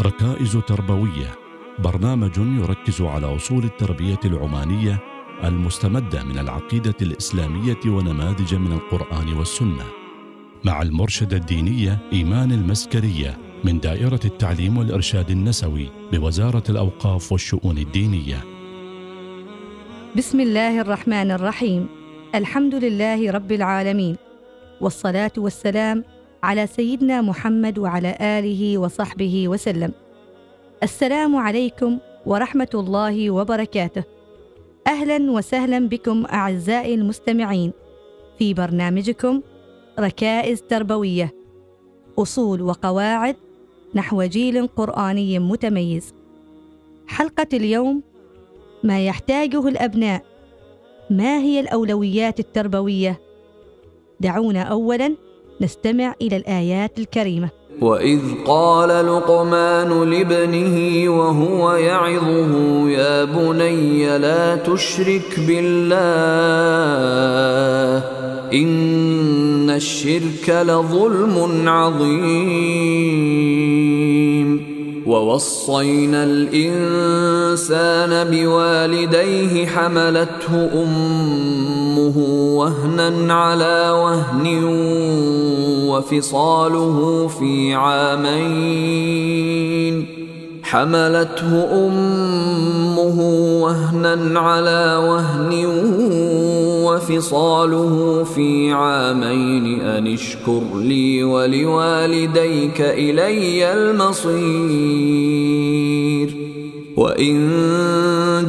ركائز تربوية. برنامج يركز على أصول التربية العمانية المستمدة من العقيدة الإسلامية ونماذج من القرآن والسنة. مع المرشدة الدينية إيمان المسكرية من دائرة التعليم والإرشاد النسوي بوزارة الأوقاف والشؤون الدينية. بسم الله الرحمن الرحيم. الحمد لله رب العالمين. والصلاة والسلام على سيدنا محمد وعلى آله وصحبه وسلم. السلام عليكم ورحمة الله وبركاته. أهلا وسهلا بكم أعزائي المستمعين في برنامجكم ركائز تربوية. أصول وقواعد نحو جيل قرآني متميز. حلقة اليوم ما يحتاجه الأبناء. ما هي الأولويات التربوية؟ دعونا اولا نستمع إلى الآيات الكريمة. وإذ قال لقمان لابنه وهو يعظه يا بني لا تشرك بالله إن الشرك لظلم عظيم. ووصينا الإنسان بوالديه حملته أمه وهنا على وهن وفصاله في عامين. حملته أمه وهنا على وهن وفصاله في عامين. أن اشكر لي ولوالديك إلي المصير. وإن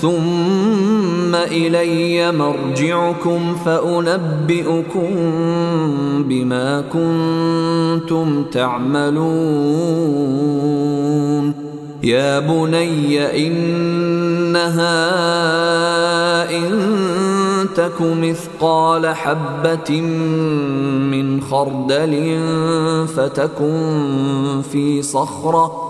ثم إلي مرجعكم فأنبئكم بما كنتم تعملون. يا بني إنها إن تك مثقال حبة من خردل فتكن في صخرة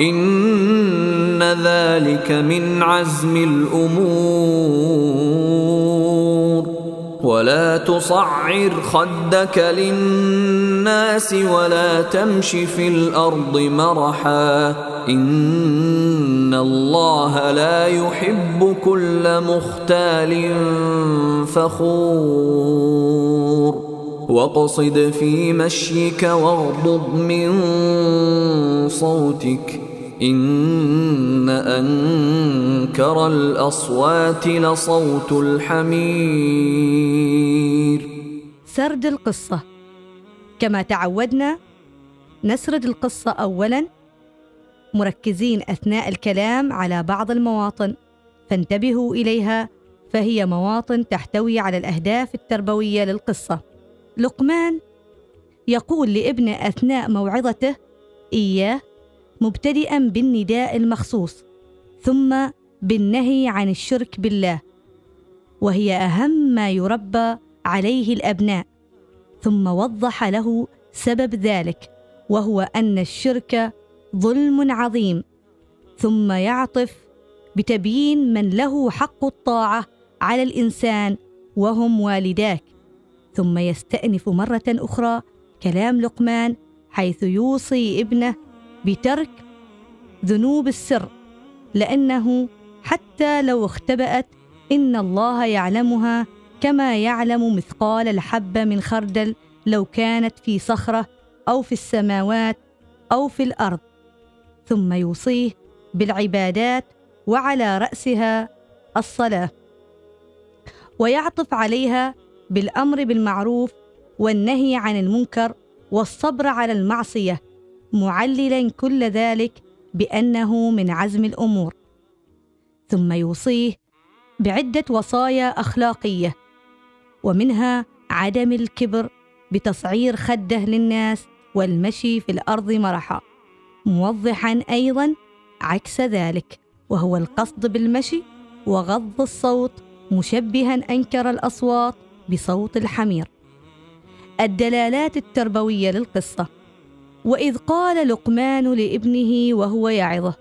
إن ذلك من عزم الأمور. ولا تصعر خدك للناس ولا تمش في الأرض مرحا. إن الله لا يحب كل مختال فخور. واقصد في مشيك واغضض من صوتك. إن أنكر الأصوات لصوت الحمير. سرد القصة. كما تعودنا نسرد القصة اولا مركزين أثناء الكلام على بعض المواطن. فانتبهوا إليها فهي مواطن تحتوي على الأهداف التربوية للقصة. لقمان يقول لابنه أثناء موعظته إياه مبتدئا بالنداء المخصوص ثم بالنهي عن الشرك بالله وهي أهم ما يربى عليه الأبناء ثم وضح له سبب ذلك وهو أن الشرك ظلم عظيم ثم يعطف بتبيين من له حق الطاعة على الإنسان وهم والداك ثم يستأنف مرة أخرى كلام لقمان حيث يوصي ابنه بترك ذنوب السر لأنه حتى لو اختبأت إن الله يعلمها كما يعلم مثقال الحبه من خردل لو كانت في صخرة أو في السماوات أو في الأرض. ثم يوصيه بالعبادات وعلى رأسها الصلاة. ويعطف عليها بالأمر بالمعروف والنهي عن المنكر والصبر على المعصية. معللا كل ذلك بأنه من عزم الأمور. ثم يوصيه بعدة وصايا أخلاقية ومنها عدم الكبر بتصعير خده للناس والمشي في الأرض مرحا موضحا أيضا عكس ذلك وهو القصد بالمشي وغض الصوت مشبها أنكر الأصوات بصوت الحمير. الدلالات التربوية للقصة وإذ قال لقمان لابنه وهو يعظه.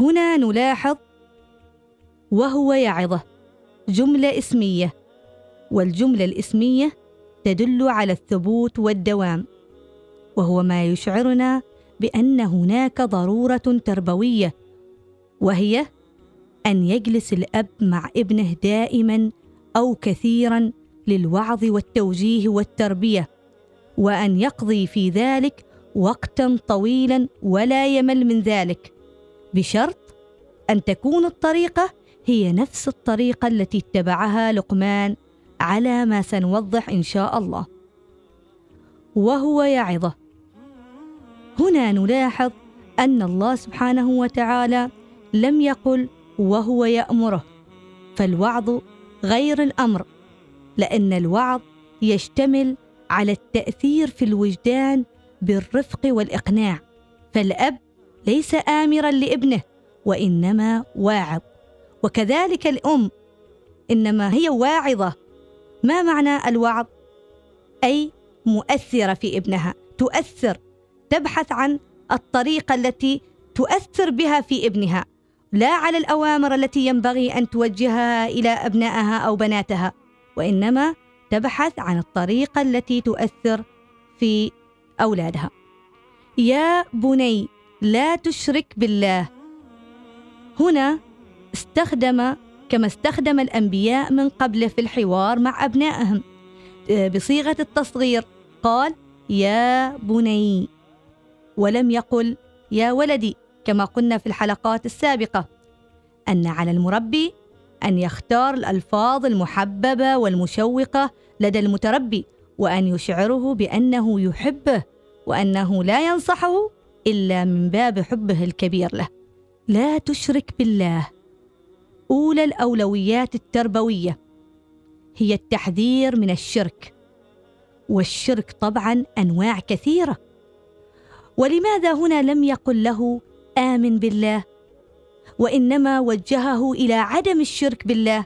هنا نلاحظ وهو يعظه جملة اسمية والجملة الاسمية تدل على الثبوت والدوام وهو ما يشعرنا بأن هناك ضرورة تربوية وهي أن يجلس الأب مع ابنه دائما أو كثيرا للوعظ والتوجيه والتربية. وأن يقضي في ذلك وقتا طويلا ولا يمل من ذلك بشرط أن تكون الطريقة هي نفس الطريقة التي اتبعها لقمان على ما سنوضح إن شاء الله. وهو يعظه. هنا نلاحظ أن الله سبحانه وتعالى لم يقل وهو يأمره فالوعظ غير الأمر لأن الوعظ يشتمل على التأثير في الوجدان بالرفق والإقناع. فالأب ليس امرا لابنه وإنما واعظ. وكذلك الأم إنما هي واعظة. ما معنى الوعظ؟ أي مؤثرة في ابنها تؤثر تبحث عن الطريقة التي تؤثر بها في ابنها. لا على الأوامر التي ينبغي أن توجهها إلى أبنائها أو بناتها وإنما تبحث عن الطريقة التي تؤثر في أولادها. يا بني لا تشرك بالله. هنا استخدم كما استخدم الأنبياء من قبله في الحوار مع أبنائهم. بصيغة التصغير قال يا بني. ولم يقل يا ولدي. كما قلنا في الحلقات السابقة. أن على المربي أن يختار الألفاظ المحببة والمشوقة لدى المتربي وأن يشعره بأنه يحبه وأنه لا ينصحه إلا من باب حبه الكبير له. لا تشرك بالله. أولى الأولويات التربوية. هي التحذير من الشرك. والشرك طبعا أنواع كثيرة. ولماذا هنا لم يقل له آمن بالله؟ وإنما وجهه إلى عدم الشرك بالله.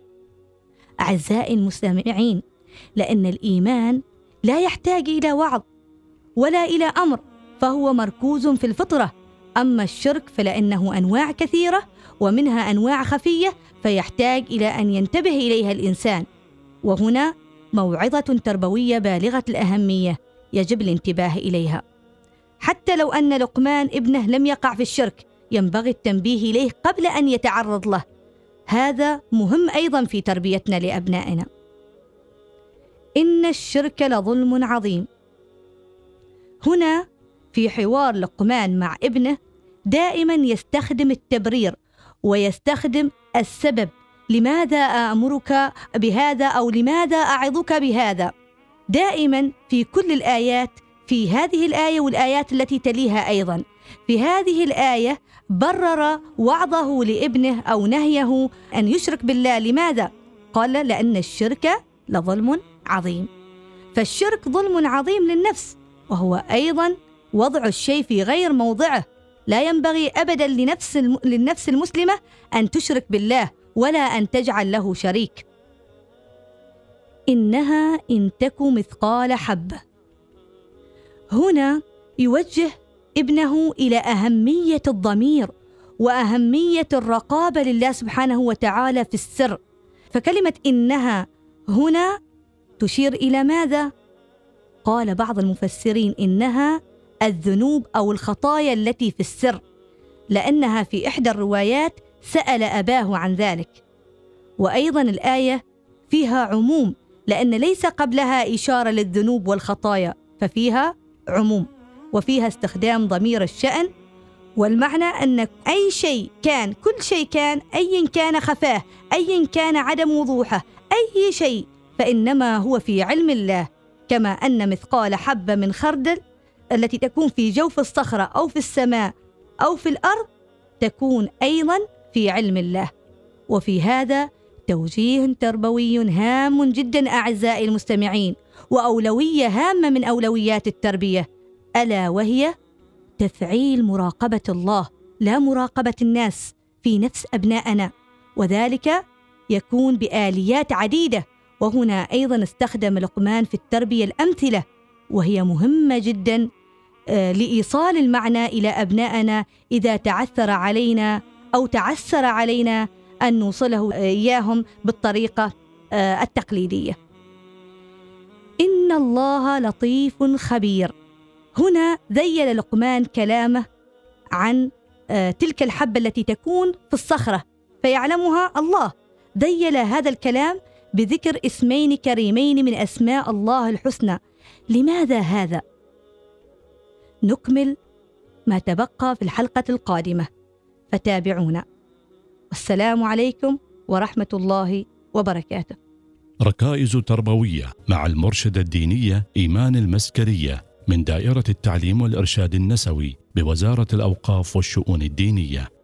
أعزائي المستمعين لأن الإيمان لا يحتاج إلى وعظ ولا إلى أمر فهو مركوز في الفطرة. أما الشرك فلأنه أنواع كثيرة ومنها أنواع خفية فيحتاج إلى أن ينتبه إليها الإنسان. وهنا موعظة تربوية بالغة الأهمية يجب الانتباه إليها. حتى لو أن لقمان ابنه لم يقع في الشرك ينبغي التنبيه إليه قبل أن يتعرض له. هذا مهم أيضا في تربيتنا لأبنائنا. إن الشرك لظلم عظيم. هنا في حوار لقمان مع ابنه دائما يستخدم التبرير ويستخدم السبب. لماذا آمرك بهذا أو لماذا أعظك بهذا؟ دائما في كل الآيات في هذه الآية والآيات التي تليها أيضا في هذه الآية برر وعظه لابنه أو نهيه أن يشرك بالله. لماذا؟ قال لأن الشرك لظلم عظيم. فالشرك ظلم عظيم للنفس وهو أيضا وضع الشيء في غير موضعه. لا ينبغي ابدا لنفس للنفس المسلمة أن تشرك بالله ولا أن تجعل له شريك. إنها إن تك مثقال حبة. هنا يوجه ابنه إلى أهمية الضمير وأهمية الرقابة لله سبحانه وتعالى في السر. فكلمة إنها هنا تشير إلى ماذا؟ قال بعض المفسرين إنها الذنوب أو الخطايا التي في السر لأنها في إحدى الروايات سأل أباه عن ذلك. وأيضا الآية فيها عموم لأن ليس قبلها إشارة للذنوب والخطايا ففيها عموم. وفيها استخدام ضمير الشأن والمعنى أن أي شيء كان كل شيء كان أيا كان خفاه أيا كان عدم وضوحه أي شيء فإنما هو في علم الله كما أن مثقال حبة من خردل التي تكون في جوف الصخرة أو في السماء أو في الأرض تكون أيضا في علم الله. وفي هذا توجيه تربوي هام جدا أعزائي المستمعين وأولوية هامة من أولويات التربية. ألا وهي تفعيل مراقبة الله لا مراقبة الناس في نفس أبنائنا وذلك يكون بآليات عديدة. وهنا أيضا استخدم لقمان في التربية الأمثلة وهي مهمة جدا آه، لإيصال المعنى إلى أبنائنا إذا تعثر علينا أو تعسر علينا أن نوصله إياهم بالطريقة آه، التقليدية. إن الله لطيف خبير. هنا ذيل لقمان كلامه عن آه، تلك الحبة التي تكون في الصخرة فيعلمها الله. ذيل هذا الكلام بذكر اسمين كريمين من أسماء الله الحسنى. لماذا هذا؟ نكمل ما تبقى في الحلقة القادمة. فتابعونا. والسلام عليكم ورحمة الله وبركاته. ركائز تربوية مع المرشدة الدينية إيمان المسكرية. من دائرة التعليم والإرشاد النسوي بوزارة الأوقاف والشؤون الدينية.